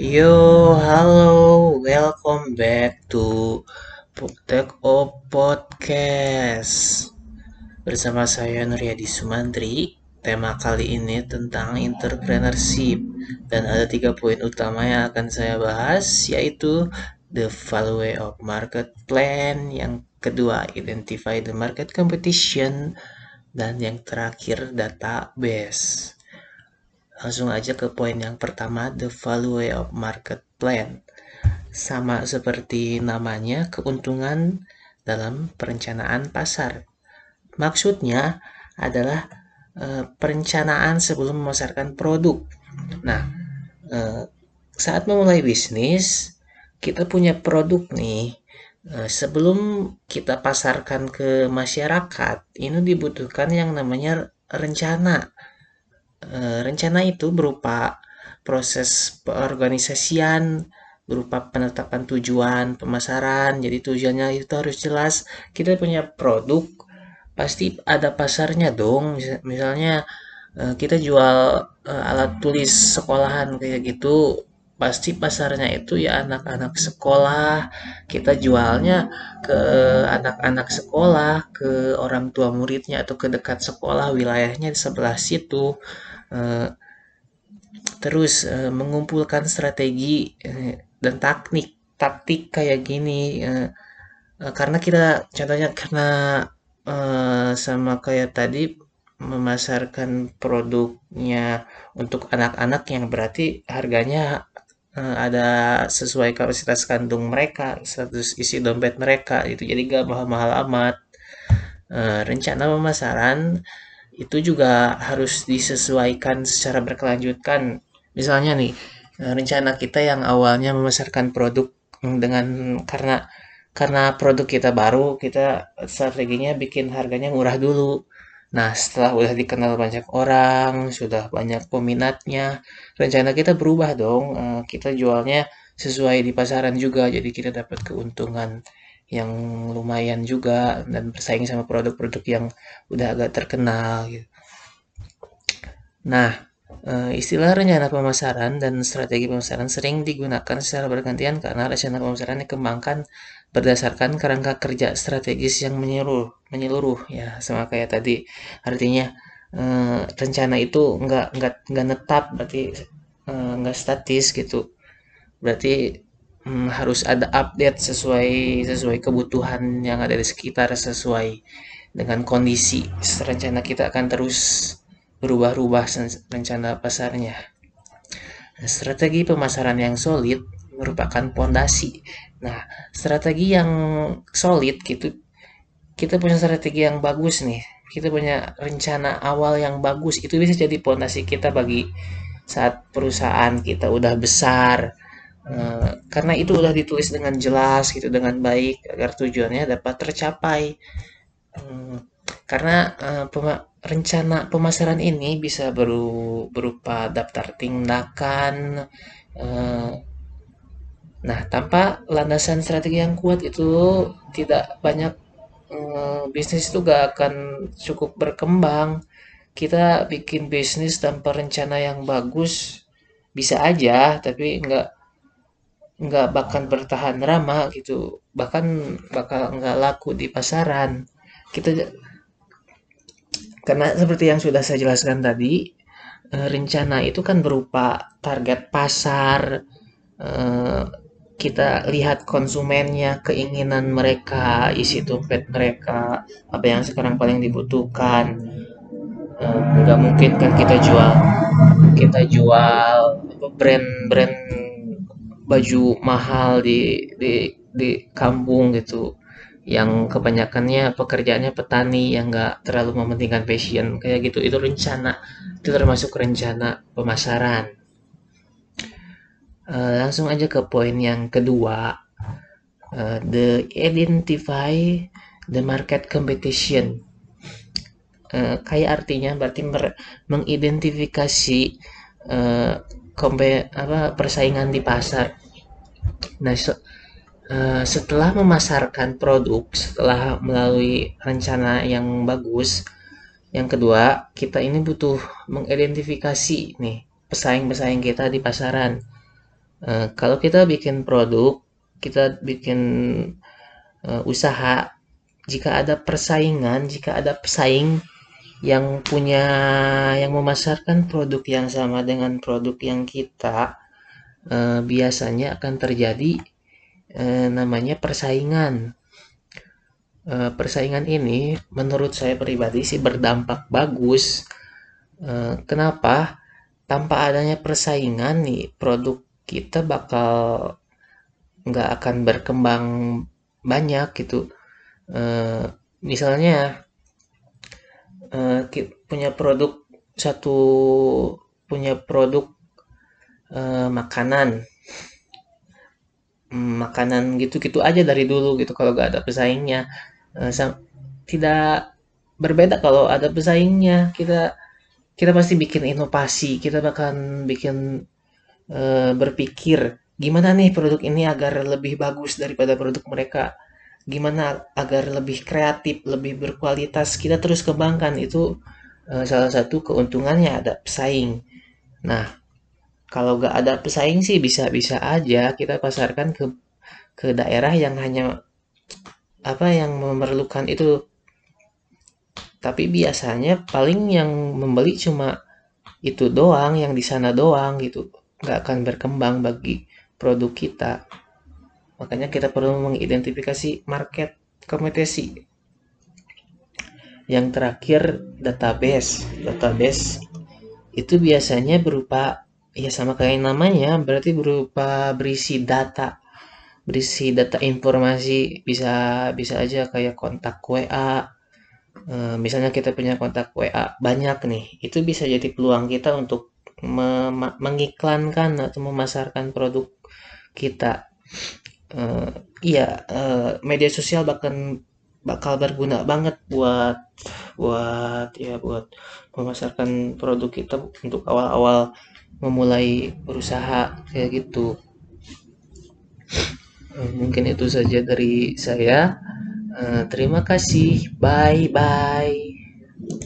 Yo, halo, welcome back to Take O Podcast. Bersama saya Nuryadi Sumantri. Tema kali ini tentang entrepreneurship dan ada tiga poin utama yang akan saya bahas yaitu the value of market plan, yang kedua identify the market competition, dan yang terakhir database. Langsung aja ke poin yang pertama, the value of market plan. Sama seperti namanya, keuntungan dalam perencanaan pasar. Maksudnya adalah e, perencanaan sebelum memasarkan produk. Nah, e, saat memulai bisnis, kita punya produk nih. E, sebelum kita pasarkan ke masyarakat, ini dibutuhkan yang namanya rencana Eh, rencana itu berupa proses peorganisasian, berupa penetapan tujuan, pemasaran. Jadi tujuannya itu harus jelas. Kita punya produk, pasti ada pasarnya dong. Misalnya eh, kita jual eh, alat tulis sekolahan kayak gitu, pasti pasarnya itu ya anak-anak sekolah. Kita jualnya ke anak-anak sekolah, ke orang tua muridnya atau ke dekat sekolah, wilayahnya di sebelah situ. Eh, terus uh, mengumpulkan strategi uh, dan taktik taktik kayak gini karena kita contohnya karena sama kayak tadi memasarkan produknya untuk anak-anak yang berarti harganya ada sesuai kapasitas kandung mereka, status isi dompet mereka itu jadi gak mahal-mahal amat. Uh, rencana pemasaran itu juga harus disesuaikan secara berkelanjutan. Misalnya nih, eh, rencana kita yang awalnya memasarkan produk dengan karena karena produk kita baru, kita strateginya bikin harganya murah dulu. Nah, setelah udah dikenal banyak orang, sudah banyak peminatnya, rencana kita berubah dong. Eh, kita jualnya sesuai di pasaran juga, jadi kita dapat keuntungan yang lumayan juga dan bersaing sama produk-produk yang udah agak terkenal gitu. Nah, eh, istilah rencana pemasaran dan strategi pemasaran sering digunakan secara bergantian karena rencana pemasaran dikembangkan berdasarkan kerangka kerja strategis yang menyeluruh, menyeluruh ya sama kayak tadi. Artinya eh, rencana itu nggak nggak nggak netap berarti eh, nggak statis gitu. Berarti hmm, harus ada update sesuai sesuai kebutuhan yang ada di sekitar sesuai dengan kondisi rencana kita akan terus berubah-ubah rencana pasarnya. Strategi pemasaran yang solid merupakan pondasi. Nah strategi yang solid gitu kita punya strategi yang bagus nih. Kita punya rencana awal yang bagus itu bisa jadi pondasi kita bagi saat perusahaan kita udah besar. Eh, karena itu udah ditulis dengan jelas gitu dengan baik agar tujuannya dapat tercapai. Uh, karena uh, pema rencana pemasaran ini bisa beru berupa daftar tindakan uh, nah tanpa landasan strategi yang kuat itu tidak banyak uh, bisnis itu gak akan cukup berkembang. Kita bikin bisnis tanpa rencana yang bagus bisa aja tapi nggak nggak bakal bertahan lama gitu. Bahkan bakal nggak laku di pasaran. Kita karena seperti yang sudah saya jelaskan tadi eh, rencana itu kan berupa target pasar eh, kita lihat konsumennya keinginan mereka isi dompet mereka apa yang sekarang paling dibutuhkan. Eh, nggak mungkin kan kita jual kita jual brand-brand baju mahal di di di kampung gitu yang kebanyakannya pekerjaannya petani yang nggak terlalu mementingkan passion kayak gitu. Itu rencana itu termasuk rencana pemasaran. Uh, langsung aja ke poin yang kedua. Uh, the identify the market competition. Uh, kayak artinya berarti mengidentifikasi uh, kompe apa persaingan di pasar. Nah, se uh, setelah memasarkan produk, setelah melalui rencana yang bagus, yang kedua, kita ini butuh mengidentifikasi nih pesaing-pesaing kita di pasaran. Uh, kalau kita bikin produk, kita bikin uh, usaha, jika ada persaingan, jika ada pesaing yang punya yang memasarkan produk yang sama dengan produk yang kita, uh, biasanya akan terjadi uh, namanya persaingan. Uh, persaingan ini menurut saya pribadi sih berdampak bagus. Uh, kenapa? Tanpa adanya persaingan nih, produk kita bakal nggak akan berkembang banyak gitu. Uh, misalnya uh, punya produk satu punya produk uh, makanan makanan gitu-gitu aja dari dulu gitu kalau nggak ada pesaingnya. Uh, tidak berbeda kalau ada pesaingnya. Kita kita pasti bikin inovasi kita bahkan bikin uh, berpikir gimana nih produk ini agar lebih bagus daripada produk mereka? Gimana agar lebih kreatif lebih berkualitas? Kita terus kembangkan. Itu uh, salah satu keuntungannya ada pesaing. Nah kalau nggak ada pesaing sih bisa-bisa aja kita pasarkan ke ke daerah yang hanya apa yang memerlukan itu tapi biasanya paling yang membeli cuma itu doang yang di sana doang gitu nggak akan berkembang bagi produk kita. Makanya kita perlu mengidentifikasi market kompetisi. Yang terakhir database. Database itu biasanya berupa ya sama kayak namanya berarti berupa berisi data. Berisi data informasi bisa bisa aja kayak kontak WA e, misalnya kita punya kontak WA banyak nih itu bisa jadi peluang kita untuk mengiklankan atau memasarkan produk kita. Uh, iya uh, media sosial bahkan bakal berguna banget buat buat ya buat memasarkan produk kita untuk awal-awal memulai berusaha kayak gitu. Uh, mungkin itu saja dari saya. Uh, terima kasih. Bye bye